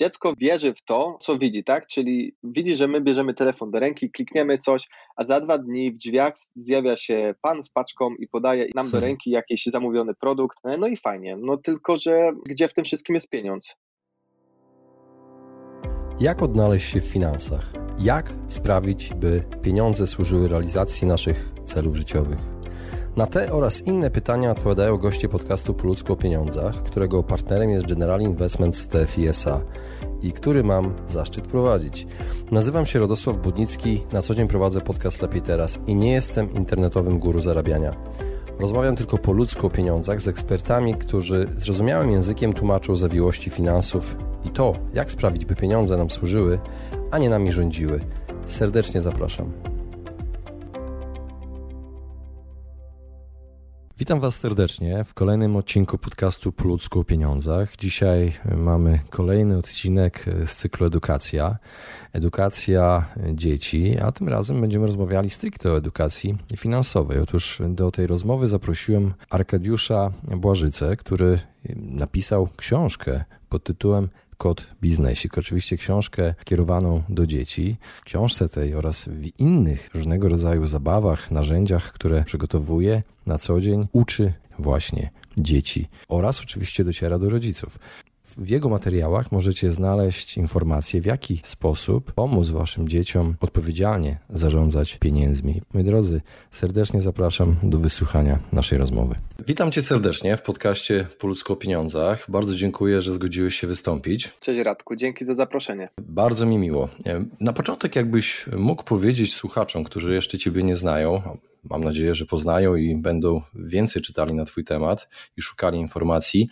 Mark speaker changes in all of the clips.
Speaker 1: dziecko wierzy w to, co widzi, tak? Czyli widzi, że my bierzemy telefon do ręki, klikniemy coś, a za dwa dni w drzwiach zjawia się pan z paczką i podaje nam do hmm. ręki jakiś zamówiony produkt. No i fajnie. No tylko, że gdzie w tym wszystkim jest pieniądz?
Speaker 2: Jak odnaleźć się w finansach? Jak sprawić, by pieniądze służyły realizacji naszych celów życiowych? Na te oraz inne pytania odpowiadają goście podcastu Po o pieniądzach, którego partnerem jest General Investments TFISA i który mam zaszczyt prowadzić. Nazywam się Radosław Budnicki, na co dzień prowadzę podcast Lepiej Teraz i nie jestem internetowym guru zarabiania. Rozmawiam tylko po ludzku o pieniądzach z ekspertami, którzy zrozumiałym językiem tłumaczą zawiłości finansów i to, jak sprawić, by pieniądze nam służyły, a nie nami rządziły. Serdecznie zapraszam. Witam Was serdecznie w kolejnym odcinku podcastu Po ludzku o pieniądzach. Dzisiaj mamy kolejny odcinek z cyklu Edukacja. Edukacja dzieci, a tym razem będziemy rozmawiali stricte o edukacji finansowej. Otóż do tej rozmowy zaprosiłem Arkadiusza Błażycę, który napisał książkę pod tytułem Kod Biznesik. Oczywiście książkę kierowaną do dzieci. W książce tej oraz w innych różnego rodzaju zabawach, narzędziach, które przygotowuje na co dzień, uczy właśnie dzieci oraz oczywiście dociera do rodziców. W jego materiałach możecie znaleźć informacje, w jaki sposób pomóc Waszym dzieciom odpowiedzialnie zarządzać pieniędzmi. Moi drodzy, serdecznie zapraszam do wysłuchania naszej rozmowy. Witam Cię serdecznie w podcaście Po ludzku o pieniądzach. Bardzo dziękuję, że zgodziłeś się wystąpić.
Speaker 1: Cześć Radku, dzięki za zaproszenie.
Speaker 2: Bardzo mi miło. Na początek, jakbyś mógł powiedzieć słuchaczom, którzy jeszcze Ciebie nie znają, mam nadzieję, że poznają i będą więcej czytali na Twój temat i szukali informacji.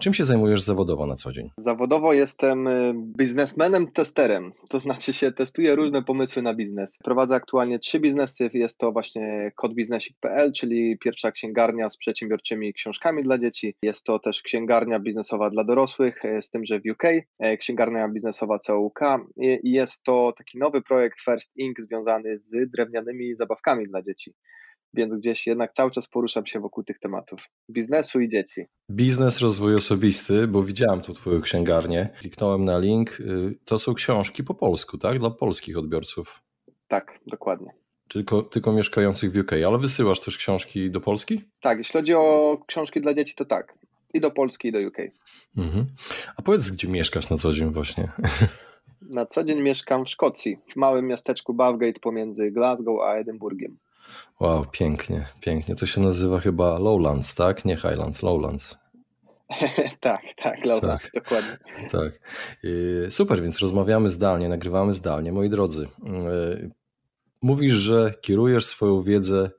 Speaker 2: Czym się zajmujesz zawodowo na co dzień?
Speaker 1: Zawodowo jestem y, biznesmenem, testerem, to znaczy się testuję różne pomysły na biznes. Prowadzę aktualnie trzy biznesy, jest to właśnie kodbiznesik.pl, czyli pierwsza księgarnia z przedsiębiorczymi książkami dla dzieci. Jest to też księgarnia biznesowa dla dorosłych, y, z tym, że w UK, y, księgarnia biznesowa CUK i jest to taki nowy projekt First Ink związany z drewnianymi zabawkami dla dzieci więc gdzieś jednak cały czas poruszam się wokół tych tematów biznesu i dzieci.
Speaker 2: Biznes, rozwój osobisty, bo widziałem tu Twoją księgarnię, kliknąłem na link. Y, to są książki po polsku, tak? Dla polskich odbiorców.
Speaker 1: Tak, dokładnie.
Speaker 2: Tylko, tylko mieszkających w UK, ale wysyłasz też książki do Polski?
Speaker 1: Tak, jeśli chodzi o książki dla dzieci, to tak. I do Polski, i do UK. Mhm.
Speaker 2: A powiedz, gdzie mieszkasz na co dzień właśnie?
Speaker 1: Na co dzień mieszkam w Szkocji, w małym miasteczku Bathgate pomiędzy Glasgow a Edynburgiem.
Speaker 2: Wow, pięknie, pięknie. To się nazywa chyba Lowlands, tak? Nie Highlands, Lowlands.
Speaker 1: tak, tak, Lowlands, tak, dokładnie.
Speaker 2: Tak. Super, więc rozmawiamy zdalnie, nagrywamy zdalnie. Moi drodzy, y, mówisz, że kierujesz swoją wiedzę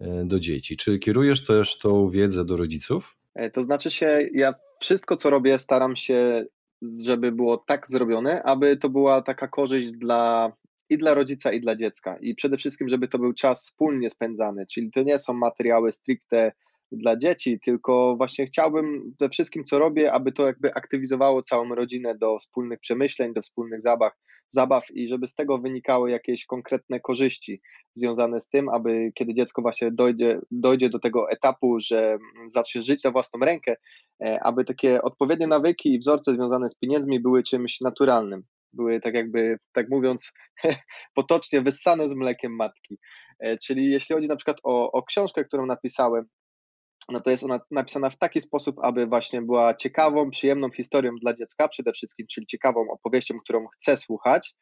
Speaker 2: y, do dzieci. Czy kierujesz też tą wiedzę do rodziców?
Speaker 1: E, to znaczy się, ja wszystko, co robię, staram się, żeby było tak zrobione, aby to była taka korzyść dla i dla rodzica, i dla dziecka. I przede wszystkim, żeby to był czas wspólnie spędzany, czyli to nie są materiały stricte dla dzieci, tylko właśnie chciałbym we wszystkim, co robię, aby to jakby aktywizowało całą rodzinę do wspólnych przemyśleń, do wspólnych zabaw, zabaw i żeby z tego wynikały jakieś konkretne korzyści związane z tym, aby kiedy dziecko właśnie dojdzie, dojdzie do tego etapu, że zacznie żyć na własną rękę, e, aby takie odpowiednie nawyki i wzorce związane z pieniędzmi były czymś naturalnym były tak jakby, tak mówiąc potocznie, wyssane z mlekiem matki. E, czyli jeśli chodzi na przykład o, o książkę, którą napisałem, no to jest ona napisana w taki sposób, aby właśnie była ciekawą, przyjemną historią dla dziecka przede wszystkim, czyli ciekawą opowieścią, którą chce słuchać,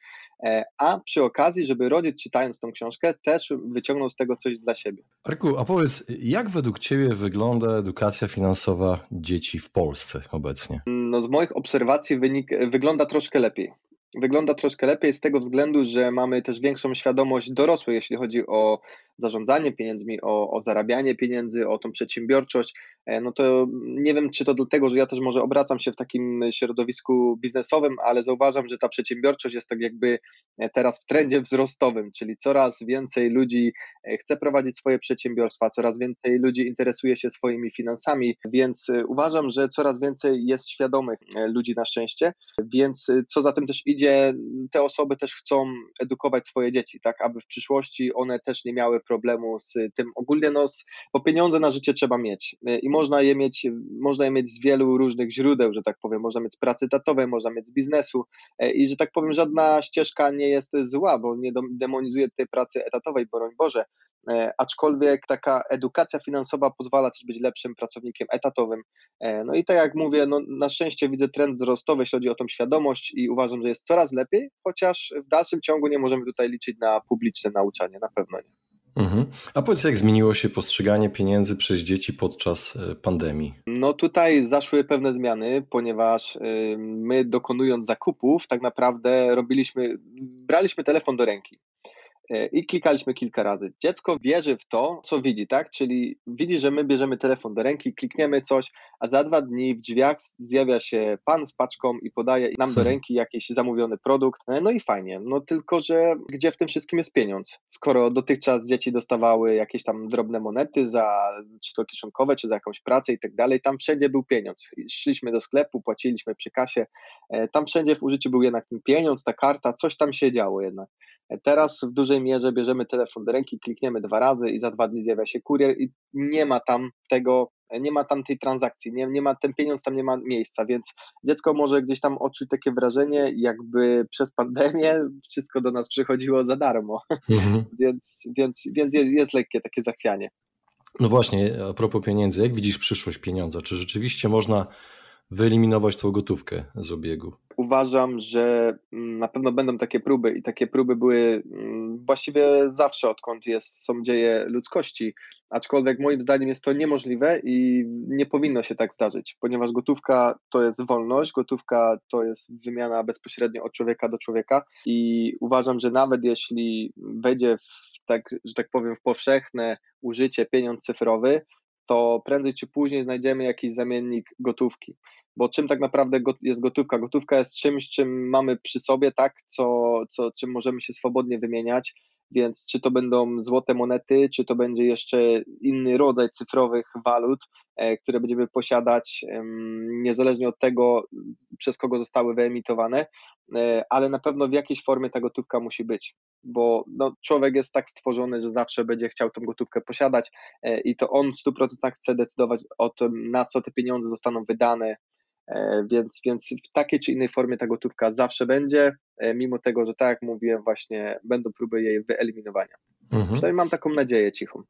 Speaker 1: e, a przy okazji, żeby rodzic czytając tą książkę też wyciągnął z tego coś dla siebie.
Speaker 2: Arku, a powiedz, jak według Ciebie wygląda edukacja finansowa dzieci w Polsce obecnie?
Speaker 1: No z moich obserwacji wynik, wygląda troszkę lepiej wygląda troszkę lepiej z tego względu, że mamy też większą świadomość dorosłych, jeśli chodzi o zarządzanie pieniędzmi, o, o zarabianie pieniędzy, o tą przedsiębiorczość. E, no to nie wiem, czy to dlatego, że ja też może obracam się w takim środowisku biznesowym, ale zauważam, że ta przedsiębiorczość jest tak jakby e, teraz w trendzie wzrostowym, czyli coraz więcej ludzi e, chce prowadzić swoje przedsiębiorstwa, coraz więcej ludzi interesuje się swoimi finansami, więc uważam, że coraz więcej jest świadomych ludzi na szczęście, więc co za tym też idzie, idzie, te osoby też chcą edukować swoje dzieci, tak, aby w przyszłości one też nie miały problemu z tym. Ogólnie no, bo pieniądze na życie trzeba mieć i można je mieć, można je mieć z wielu różnych źródeł, że tak powiem, można mieć z pracy tatowej, można mieć z biznesu i że tak powiem, żadna ścieżka nie jest zła, bo nie demonizuje tej pracy etatowej, broń Boże, aczkolwiek taka edukacja finansowa pozwala też być lepszym pracownikiem etatowym. E, no i tak jak mówię, no na szczęście widzę trend wzrostowy, jeśli chodzi o tą świadomość i uważam, że jest coraz lepiej, chociaż w dalszym ciągu nie możemy tutaj liczyć na publiczne nauczanie, na pewno nie.
Speaker 2: Mhm. A powiedz, jak zmieniło się postrzeganie pieniędzy przez dzieci podczas e, pandemii?
Speaker 1: No tutaj zaszły pewne zmiany, ponieważ my dokonując zakupów, tak naprawdę robiliśmy, braliśmy telefon do ręki. E, i klikaliśmy kilka razy. Dziecko wierzy w to, co widzi, tak? Czyli widzi, że my bierzemy telefon do ręki, klikniemy coś, a za dwa dni w drzwiach zjawia się pan z paczką i podaje nam do hmm. ręki jakiś zamówiony produkt. E, no i fajnie. No tylko, że gdzie w tym wszystkim jest pieniądz? Skoro dotychczas dzieci dostawały jakieś tam drobne monety za czy to kieszonkowe, czy za jakąś pracę i tak dalej, tam wszędzie był pieniądz. Szliśmy do sklepu, płaciliśmy przy kasie, e, tam wszędzie w użyciu był jednak ten pieniądz, ta karta, coś tam się działo jednak. Teraz w dużej mierze bierzemy telefon do ręki, klikniemy dwa razy i za dwa dni zjawia się kurier i nie ma tam tego, nie ma tam tej transakcji, nie, nie ma, ten pieniądz tam nie ma miejsca, więc dziecko może gdzieś tam odczuć takie wrażenie, jakby przez pandemię wszystko do nas przychodziło za darmo, mhm. więc, więc, więc jest, jest lekkie takie zachwianie.
Speaker 2: No właśnie, a propos pieniędzy, jak widzisz przyszłość pieniądza? Czy rzeczywiście można wyeliminować tą gotówkę z obiegu?
Speaker 1: Uważam, że mm, na pewno będą takie próby i takie próby były mm, właściwie zawsze, odkąd jest, są dzieje ludzkości. Aczkolwiek moim zdaniem jest to niemożliwe i nie powinno się tak zdarzyć, ponieważ gotówka to jest wolność, gotówka to jest wymiana bezpośrednio od człowieka do człowieka i uważam, że nawet jeśli wejdzie w tak, że tak powiem, w powszechne użycie pieniądz cyfrowy, to prędzej czy później znajdziemy jakiś zamiennik gotówki. Bo czym tak naprawdę jest gotówka? Gotówka jest czymś, czym mamy przy sobie, tak, co, co, czym możemy się swobodnie wymieniać, więc czy to będą złote monety, czy to będzie jeszcze inny rodzaj cyfrowych walut, e, które będziemy posiadać, niezależnie od tego, przez kogo zostały wyemitowane, e, ale na pewno w jakiejś formie ta gotówka musi być, bo no, człowiek jest tak stworzony, że zawsze będzie chciał tą gotówkę posiadać e, i to on w 100% chce decydować o tym, na co te pieniądze zostaną wydane, więc, więc w takiej czy innej formie ta gotówka zawsze będzie, e, mimo tego, że tak jak mówiłem, właśnie będą próby jej wyeliminowania. Mhm. Przynajmniej mam taką nadzieję cichą.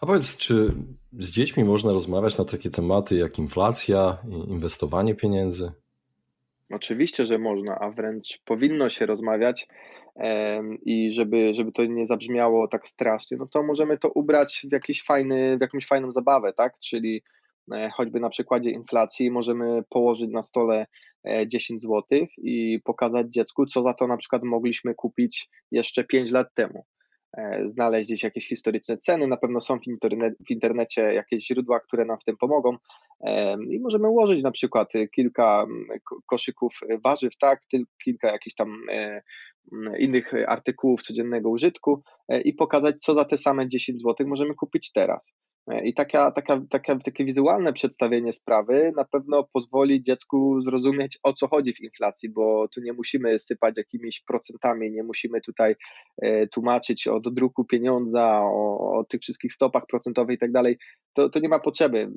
Speaker 2: A powiedz, czy z dziećmi można rozmawiać na takie tematy jak inflacja, inwestowanie pieniędzy?
Speaker 1: Oczywiście, że można, a wręcz powinno się rozmawiać i żeby, żeby to nie zabrzmiało tak strasznie, no to możemy to ubrać w, jakiś fajny, w jakąś fajną zabawę, tak? Czyli E, choćby na przykładzie inflacji możemy położyć na stole 10 e, zł i pokazać dziecku, co za to na przykład mogliśmy kupić jeszcze 5 lat temu. E, znaleźć gdzieś jakieś historyczne ceny, na pewno są w internecie jakieś źródła, które nam w tym pomogą i możemy ułożyć na przykład kilka koszyków warzyw, tak, kilka jakichś tam innych artykułów codziennego użytku i pokazać, co za te same 10 zł możemy kupić teraz. I taka, taka, taka, takie wizualne przedstawienie sprawy na pewno pozwoli dziecku zrozumieć, o co chodzi w inflacji, bo tu nie musimy sypać jakimiś procentami, nie musimy tutaj e, tłumaczyć o dodruku pieniądza, o, o tych wszystkich stopach procentowych i tak dalej. To, to nie ma potrzeby.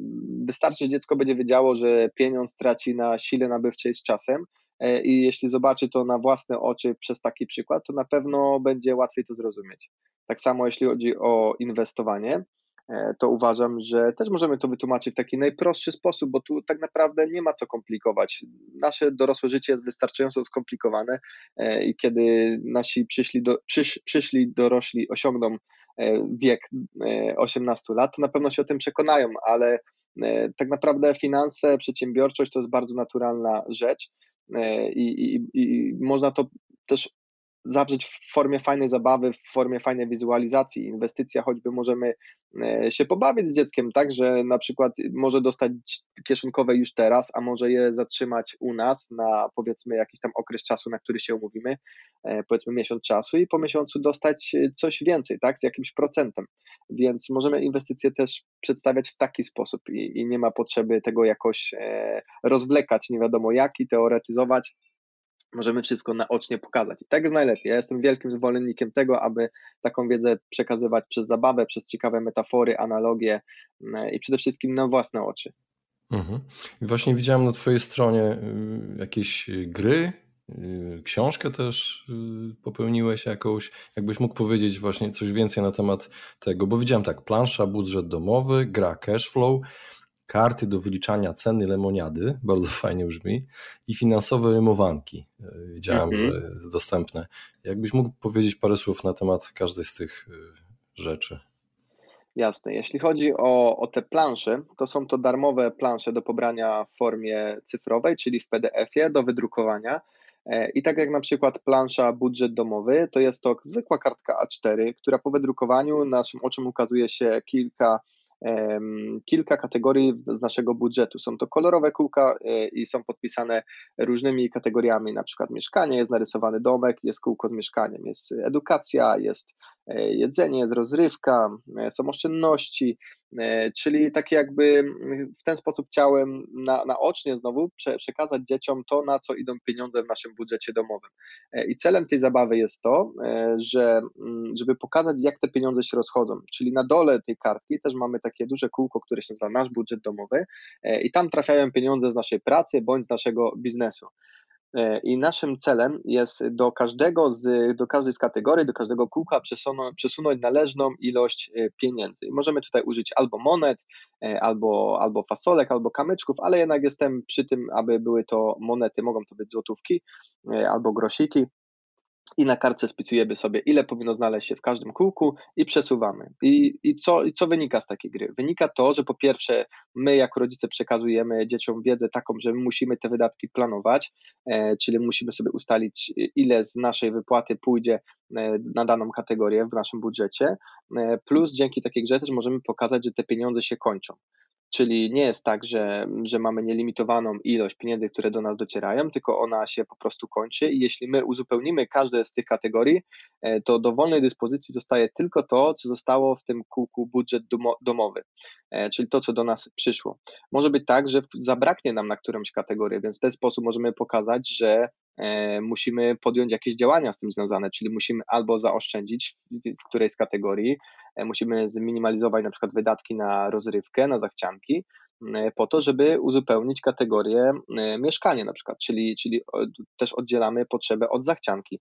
Speaker 1: Wystarczy, że dziecko będzie wiedziało, że pieniądz traci na sile nabywczej z czasem, e, i jeśli zobaczy to na własne oczy przez taki przykład, to na pewno będzie łatwiej to zrozumieć. Tak samo jeśli chodzi o inwestowanie, E, to uważam, że też możemy to wytłumaczyć w taki najprostszy sposób, bo tu tak naprawdę nie ma co komplikować. Nasze dorosłe życie jest wystarczająco skomplikowane e, i kiedy nasi przyszli, do, przysz, przyszli dorośli osiągną e, wiek 18 lat, to na pewno się o tym przekonają, ale tak naprawdę finanse, przedsiębiorczość to jest bardzo naturalna rzecz i, i, i można to też zawrzeć w formie fajnej zabawy, w formie fajnej wizualizacji. Inwestycja, choćby możemy e, się pobawić z dzieckiem, tak, że na przykład może dostać kieszonkowe już teraz, a może je zatrzymać u nas na powiedzmy jakiś tam okres czasu, na który się umówimy, e, powiedzmy miesiąc czasu i po miesiącu dostać e, coś więcej, tak, z jakimś procentem. Więc możemy inwestycje też przedstawiać w taki sposób i, i nie ma potrzeby tego jakoś rozwlekać, nie wiadomo jak i teoretyzować możemy wszystko naocznie pokazać. I tak jest najlepiej. Ja jestem wielkim zwolennikiem tego, aby taką wiedzę przekazywać przez zabawę, przez ciekawe metafory, analogie mm, i przede wszystkim na własne oczy.
Speaker 2: Mhm. Właśnie widziałem na Twojej stronie y, jakieś gry, y, książkę też y, popełniłeś jakąś. Jakbyś mógł powiedzieć właśnie coś więcej na temat tego, bo widziałem tak, plansza, budżet domowy, gra cashflow, karty do wyliczania ceny lemoniady, bardzo fajnie brzmi, i finansowe rymowanki. Widziałem, mhm. że jest dostępne. Jakbyś mógł powiedzieć parę słów na temat każdej z tych rzeczy?
Speaker 1: Jasne. Jeśli chodzi o, o te plansze, to są to darmowe plansze do pobrania w formie cyfrowej, czyli w PDF-ie do wydrukowania. E, I tak jak na przykład plansza budżet domowy, to jest to zwykła kartka A4, która po wydrukowaniu naszym oczom ukazuje się kilka kilka kategorii z naszego budżetu. Są to kolorowe kółka e, i są podpisane różnymi kategoriami, na przykład mieszkanie, jest narysowany domek, jest kółko z mieszkaniem, jest edukacja, jest jedzenie, jest rozrywka, e, są oszczędności, czyli takie jakby w ten sposób chciałem na, naocznie znowu prze, przekazać dzieciom to, na co idą pieniądze w naszym budżecie domowym. I celem tej zabawy jest to, że żeby pokazać, jak te pieniądze się rozchodzą, czyli na dole tej kartki też mamy takie duże kółko, które się nazywa nasz budżet domowy e, i tam trafiają pieniądze z naszej pracy bądź z naszego biznesu. E, I naszym celem jest do każdego z, do każdej z kategorii, do każdego kółka przesunąć, przesunąć należną ilość e, pieniędzy. I możemy tutaj użyć albo monet, albo, albo fasolek, albo kamyczków, ale jednak jestem przy tym, aby były to monety, mogą to być złotówki albo grosiki i na kartce spisujemy sobie, ile powinno znaleźć się w każdym kółku i przesuwamy. I, i, co, I co wynika z takiej gry? Wynika to, że po pierwsze, my jako rodzice przekazujemy dzieciom wiedzę taką, że musimy te wydatki planować, e, czyli musimy sobie ustalić, ile z naszej wypłaty pójdzie e, na daną kategorię w naszym budżecie, e, plus dzięki takiej grze też możemy pokazać, że te pieniądze się kończą. Czyli nie jest tak, że, że mamy nielimitowaną ilość pieniędzy, które do nas docierają, tylko ona się po prostu kończy i jeśli my uzupełnimy każde z tych kategorii, e, to do wolnej dyspozycji zostaje tylko to, co zostało w tym kółku budżet domowy, e, czyli to, co do nas przyszło. Może być tak, że zabraknie nam na którąś kategorię, więc w ten sposób możemy pokazać, że musimy podjąć jakieś działania z tym związane, czyli musimy albo zaoszczędzić w którejś z kategorii, e, musimy zminimalizować na przykład wydatki na rozrywkę, na zachcianki, po to, żeby uzupełnić kategorię mieszkanie na przykład, czyli, czyli też oddzielamy potrzebę od zachcianki.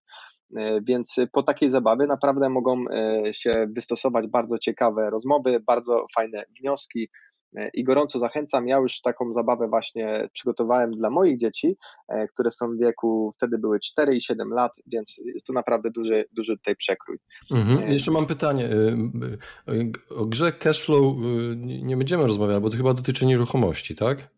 Speaker 1: E, więc po takiej zabawie naprawdę mogą się wystosować bardzo ciekawe rozmowy, bardzo fajne wnioski, E, i gorąco zachęcam. Ja już taką zabawę właśnie przygotowałem dla moich dzieci, e, które są w wieku, wtedy były 4 i 7 lat, więc jest to naprawdę duży, duży tutaj przekrój.
Speaker 2: Mhm. E, Jeszcze mam pytanie. O grze Cashflow nie będziemy rozmawiać, bo to chyba dotyczy nieruchomości, tak?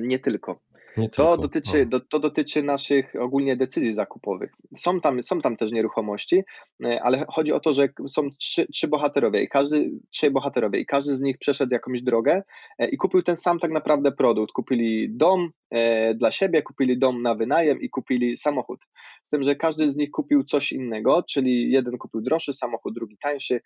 Speaker 1: Nie tylko. To dotyczy, do, to dotyczy naszych ogólnie decyzji zakupowych. Są tam, są tam też nieruchomości, e, ale chodzi o to, że są trzy, trzy bohaterowie i każdy, trzy bohaterowie i każdy z nich przeszedł jakąś drogę e, i kupił ten sam tak naprawdę produkt. Kupili dom dla siebie, kupili dom na wynajem i kupili samochód. Z tym, że każdy z nich kupił coś innego, czyli jeden kupił droższy samochód, drugi tańszy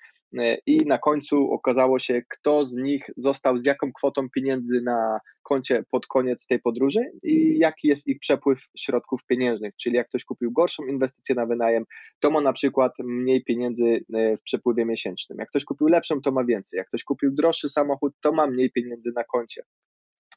Speaker 1: i na końcu okazało się, kto z nich został z jaką kwotą pieniędzy na koncie pod koniec tej podróży i jaki jest ich przepływ środków pieniężnych, czyli jak ktoś kupił gorszą inwestycję na wynajem, to ma na przykład mniej pieniędzy e, w przepływie miesięcznym. Jak ktoś kupił lepszą, to ma więcej. Jak ktoś kupił droższy samochód, to ma mniej pieniędzy na koncie.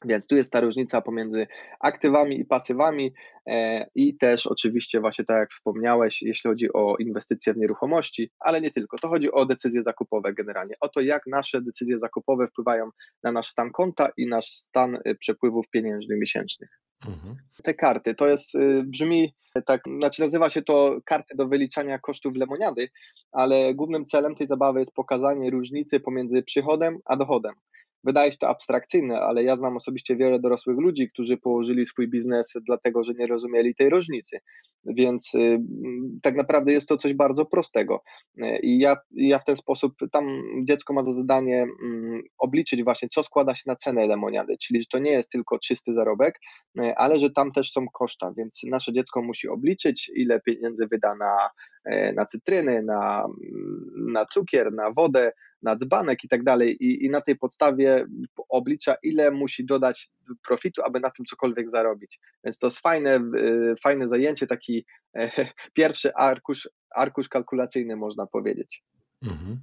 Speaker 1: Więc tu jest ta różnica pomiędzy aktywami i pasywami e, i też oczywiście właśnie tak jak wspomniałeś, jeśli chodzi o inwestycje w nieruchomości, ale nie tylko, to chodzi o decyzje zakupowe generalnie, o to jak nasze decyzje zakupowe wpływają na nasz stan konta i nasz stan e, przepływów pieniężnych miesięcznych. Mhm. Te karty, to jest, e, brzmi tak, znaczy nazywa się to karty do wyliczania kosztów lemoniady, ale głównym celem tej zabawy jest pokazanie różnicy pomiędzy przychodem a dochodem. Wydaje się to abstrakcyjne, ale ja znam osobiście wiele dorosłych ludzi, którzy położyli swój biznes dlatego, że nie rozumieli tej różnicy. Więc y, tak naprawdę jest to coś bardzo prostego. I ja, ja w ten sposób, tam dziecko ma za zadanie mm, obliczyć właśnie, co składa się na cenę lemoniady, czyli że to nie jest tylko czysty zarobek, y, ale że tam też są koszta, więc nasze dziecko musi obliczyć, ile pieniędzy wyda na, y, na cytryny, na, na cukier, na wodę, na dzbanek i tak dalej i, i na tej podstawie oblicza, ile musi dodać profitu, aby na tym cokolwiek zarobić. Więc to jest fajne, fajne zajęcie, taki pierwszy arkusz, arkusz kalkulacyjny można powiedzieć. Mhm.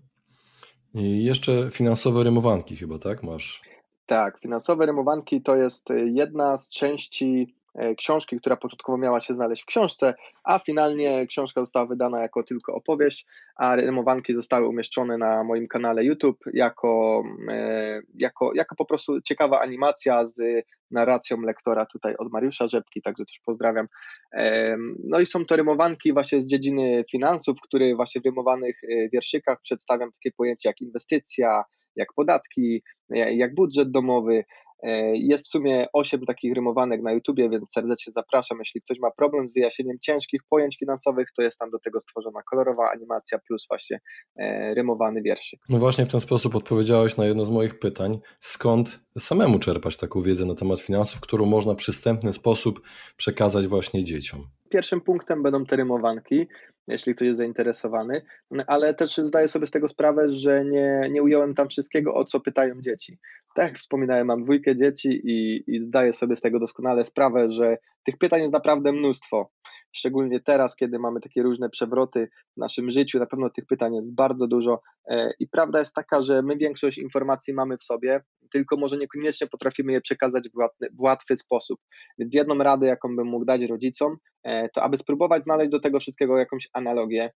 Speaker 2: I jeszcze finansowe rymowanki chyba, tak? Masz?
Speaker 1: Tak, finansowe rymowanki to jest jedna z części E, książki, która początkowo miała się znaleźć w książce, a finalnie książka została wydana jako tylko opowieść, a rymowanki zostały umieszczone na moim kanale YouTube jako, e, jako, jako po prostu ciekawa animacja z narracją lektora tutaj od Mariusza Rzepki, także też pozdrawiam. E, no i są to rymowanki właśnie z dziedziny finansów, które właśnie w rymowanych wierszykach przedstawiam takie pojęcia jak inwestycja, jak podatki, jak budżet domowy, E, jest w sumie 8 takich rymowanek na YouTubie, więc serdecznie zapraszam. Jeśli ktoś ma problem z wyjaśnieniem ciężkich pojęć finansowych, to jest tam do tego stworzona kolorowa animacja plus właśnie e, rymowany wierszyk.
Speaker 2: No właśnie w ten sposób odpowiedziałeś na jedno z moich pytań. Skąd samemu czerpać taką wiedzę na temat finansów, którą można w przystępny sposób przekazać właśnie dzieciom?
Speaker 1: Pierwszym punktem będą te rymowanki, jeśli ktoś jest zainteresowany, ale też zdaję sobie z tego sprawę, że nie, nie ująłem tam wszystkiego, o co pytają dzieci. Tak jak wspominałem, mam dwójkę dzieci i, i zdaję sobie z tego doskonale sprawę, że tych pytań jest naprawdę mnóstwo. Szczególnie teraz, kiedy mamy takie różne przewroty w naszym życiu, na pewno tych pytań jest bardzo dużo. E, I prawda jest taka, że my większość informacji mamy w sobie, tylko może niekoniecznie potrafimy je przekazać w łatwy, w łatwy sposób. Więc jedną radę, jaką bym mógł dać rodzicom, e, to aby spróbować znaleźć do tego wszystkiego jakąś analogię,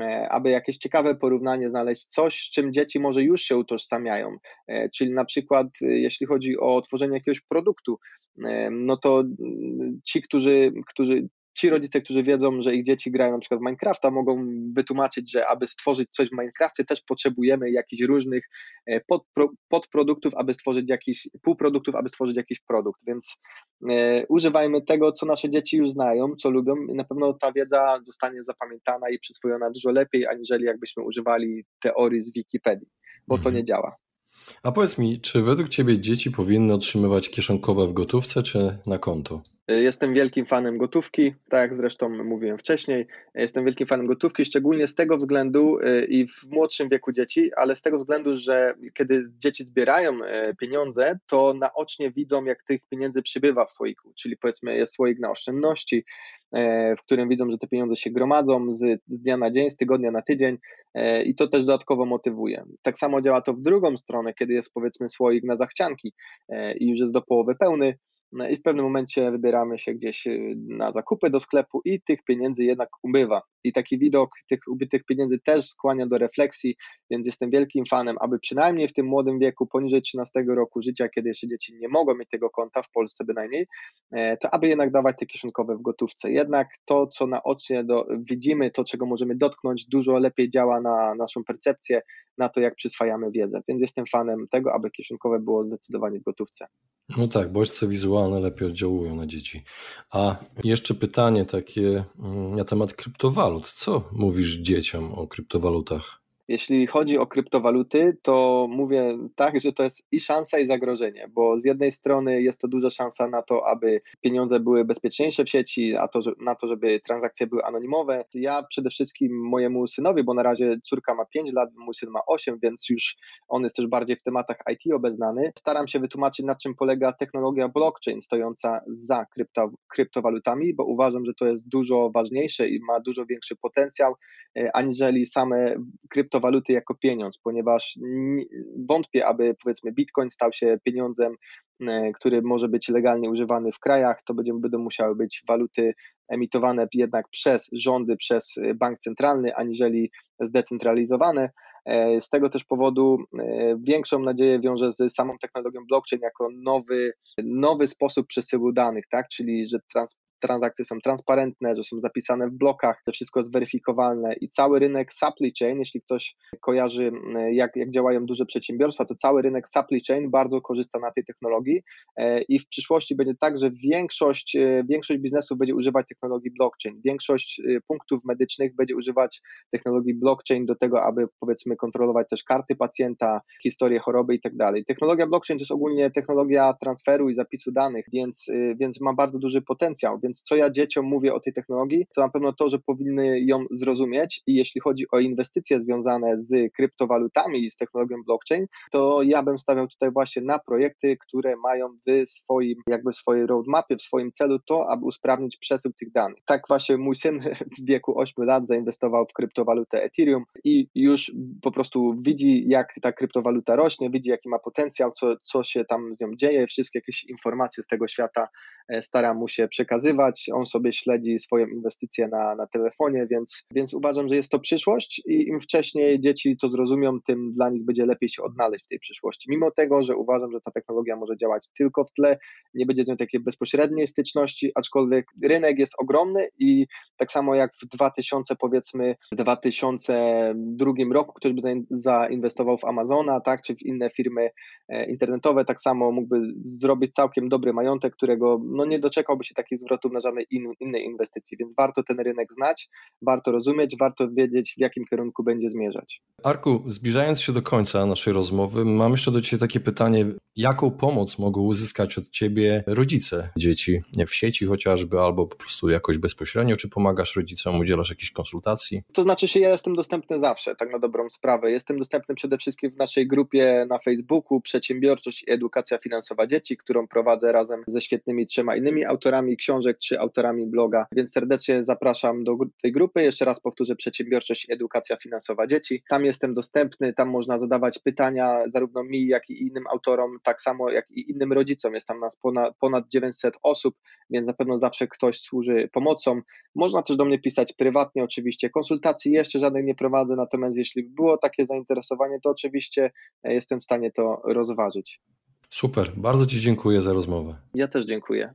Speaker 1: e, aby jakieś ciekawe porównanie znaleźć, coś, z czym dzieci może już się utożsamiają. Czyli na przykład, jeśli chodzi o tworzenie jakiegoś produktu, no to mm, ci, którzy, którzy ci rodzice, którzy wiedzą, że ich dzieci grają na przykład w Minecrafta, mogą wytłumaczyć, że aby stworzyć coś w Minecrafcie, też potrzebujemy jakichś różnych e, podpro, podproduktów, aby stworzyć jakiś, półproduktów, aby stworzyć jakiś produkt. Więc e, używajmy tego, co nasze dzieci już znają, co lubią, i na pewno ta wiedza zostanie zapamiętana i przyswojona dużo lepiej, aniżeli jakbyśmy używali teorii z Wikipedii, bo to nie mhm. działa.
Speaker 2: A powiedz mi, czy według Ciebie dzieci powinny otrzymywać kieszonkowe w gotówce czy na konto?
Speaker 1: Jestem wielkim fanem gotówki, tak jak zresztą mówiłem wcześniej. Jestem wielkim fanem gotówki, szczególnie z tego względu y, i w młodszym wieku dzieci, ale z tego względu, że kiedy dzieci zbierają pieniądze, to naocznie widzą, jak tych pieniędzy przybywa w słoiku, czyli powiedzmy jest słoik na oszczędności, w którym widzą, że te pieniądze się gromadzą z, z dnia na dzień, z tygodnia na tydzień i to też dodatkowo motywuje. Tak samo działa to w drugą stronę, kiedy jest powiedzmy słoik na zachcianki i już jest do połowy pełny, i w pewnym momencie wybieramy się gdzieś y, na zakupy do sklepu i tych pieniędzy jednak ubywa. I taki widok tych ubytych pieniędzy też skłania do refleksji, więc jestem wielkim fanem, aby przynajmniej w tym młodym wieku, poniżej 13 roku życia, kiedy jeszcze dzieci nie mogą mieć tego konta, w Polsce bynajmniej, e, to aby jednak dawać te kieszonkowe w gotówce. Jednak to, co naocznie do, widzimy, to, czego możemy dotknąć, dużo lepiej działa na naszą percepcję, na to, jak przyswajamy wiedzę. Więc jestem fanem tego, aby kieszonkowe było zdecydowanie w gotówce.
Speaker 2: No tak, bodźce wizualne lepiej oddziałują na dzieci. A jeszcze pytanie takie mm, na temat kryptowalut. Co mówisz dzieciom o kryptowalutach?
Speaker 1: Jeśli chodzi o kryptowaluty, to mówię tak, że to jest i szansa, i zagrożenie, bo z jednej strony jest to duża szansa na to, aby pieniądze były bezpieczniejsze w sieci, a to, na to, żeby transakcje były anonimowe. Ja przede wszystkim mojemu synowi, bo na razie córka ma 5 lat, mój syn ma 8, więc już on jest też bardziej w tematach IT obeznany. Staram się wytłumaczyć, na czym polega technologia blockchain stojąca za krypto, kryptowalutami, bo uważam, że to jest dużo ważniejsze i ma dużo większy potencjał, e, aniżeli same kryptowaluty kryptowaluty jako pieniądz, ponieważ wątpię, aby powiedzmy Bitcoin stał się pieniądzem, e, który może być legalnie używany w krajach, to będzie, będą musiały być waluty emitowane jednak przez rządy, przez bank centralny, aniżeli zdecentralizowane. E, z tego też powodu e, większą nadzieję wiążę z samą technologią blockchain jako nowy, nowy sposób przesyłu danych, tak? czyli że trans, transakcje są transparentne, że są zapisane w blokach, że wszystko jest weryfikowalne i cały rynek supply chain, jeśli ktoś kojarzy jak, jak działają duże przedsiębiorstwa, to cały rynek supply chain bardzo korzysta na tej technologii. E, i w przyszłości będzie tak, że większość, e, większość biznesów będzie używać technologii blockchain, większość e, punktów medycznych będzie używać technologii blockchain do tego, aby powiedzmy kontrolować też karty pacjenta, historię choroby i tak dalej. Technologia blockchain to jest ogólnie technologia transferu i zapisu danych, więc, więc ma bardzo duży potencjał, więc więc co ja dzieciom mówię o tej technologii, to na pewno to, że powinny ją zrozumieć. I jeśli chodzi o inwestycje związane z kryptowalutami i z technologią blockchain, to ja bym stawiał tutaj właśnie na projekty, które mają w swoim, jakby swojej roadmapie, w swoim celu to, aby usprawnić przesył tych danych. Tak właśnie mój syn w wieku 8 lat zainwestował w kryptowalutę Ethereum i już po prostu widzi, jak ta kryptowaluta rośnie, widzi, jaki ma potencjał, co, co się tam z nią dzieje, wszystkie jakieś informacje z tego świata e, stara mu się przekazywać, on sobie śledzi swoją inwestycję na, na telefonie, więc, więc uważam, że jest to przyszłość i im wcześniej dzieci to zrozumią, tym dla nich będzie lepiej się odnaleźć w tej przyszłości. Mimo tego, że uważam, że ta technologia może działać tylko w tle, nie będzie z nią takiej bezpośredniej styczności, aczkolwiek rynek jest ogromny i tak samo jak w 2000 powiedzmy w 2002 roku ktoś by zainwestował w Amazona, tak, czy w inne firmy e, internetowe, tak samo mógłby zrobić całkiem dobry majątek, którego no, nie doczekałby się takich zwrotów na żadnej in, innej inwestycji, więc warto ten rynek znać, warto rozumieć, warto wiedzieć w jakim kierunku będzie zmierzać.
Speaker 2: Arku, zbliżając się do końca naszej rozmowy, mam jeszcze do Ciebie takie pytanie, jaką pomoc mogą uzyskać od Ciebie rodzice dzieci w sieci chociażby, albo po prostu jakoś bezpośrednio, czy pomagasz rodzicom, udzielasz jakichś konsultacji?
Speaker 1: To znaczy się, ja jestem dostępny zawsze, tak na dobrą sprawę. Jestem dostępny przede wszystkim w naszej grupie na Facebooku Przedsiębiorczość i Edukacja Finansowa Dzieci, którą prowadzę razem ze świetnymi trzema innymi autorami książek czy autorami bloga, więc serdecznie zapraszam do tej grupy. Jeszcze raz powtórzę Przedsiębiorczość i Edukacja Finansowa Dzieci. Tam jestem dostępny, tam można zadawać pytania zarówno mi, jak i innym autorom, tak samo jak i innym rodzicom. Jest tam nas ponad, ponad 900 osób, więc na pewno zawsze ktoś służy pomocą. Można też do mnie pisać prywatnie, oczywiście. Konsultacji jeszcze żadnej nie prowadzę, natomiast jeśli było takie zainteresowanie, to oczywiście e, jestem w stanie to rozważyć.
Speaker 2: Super, bardzo Ci dziękuję za rozmowę.
Speaker 1: Ja też dziękuję.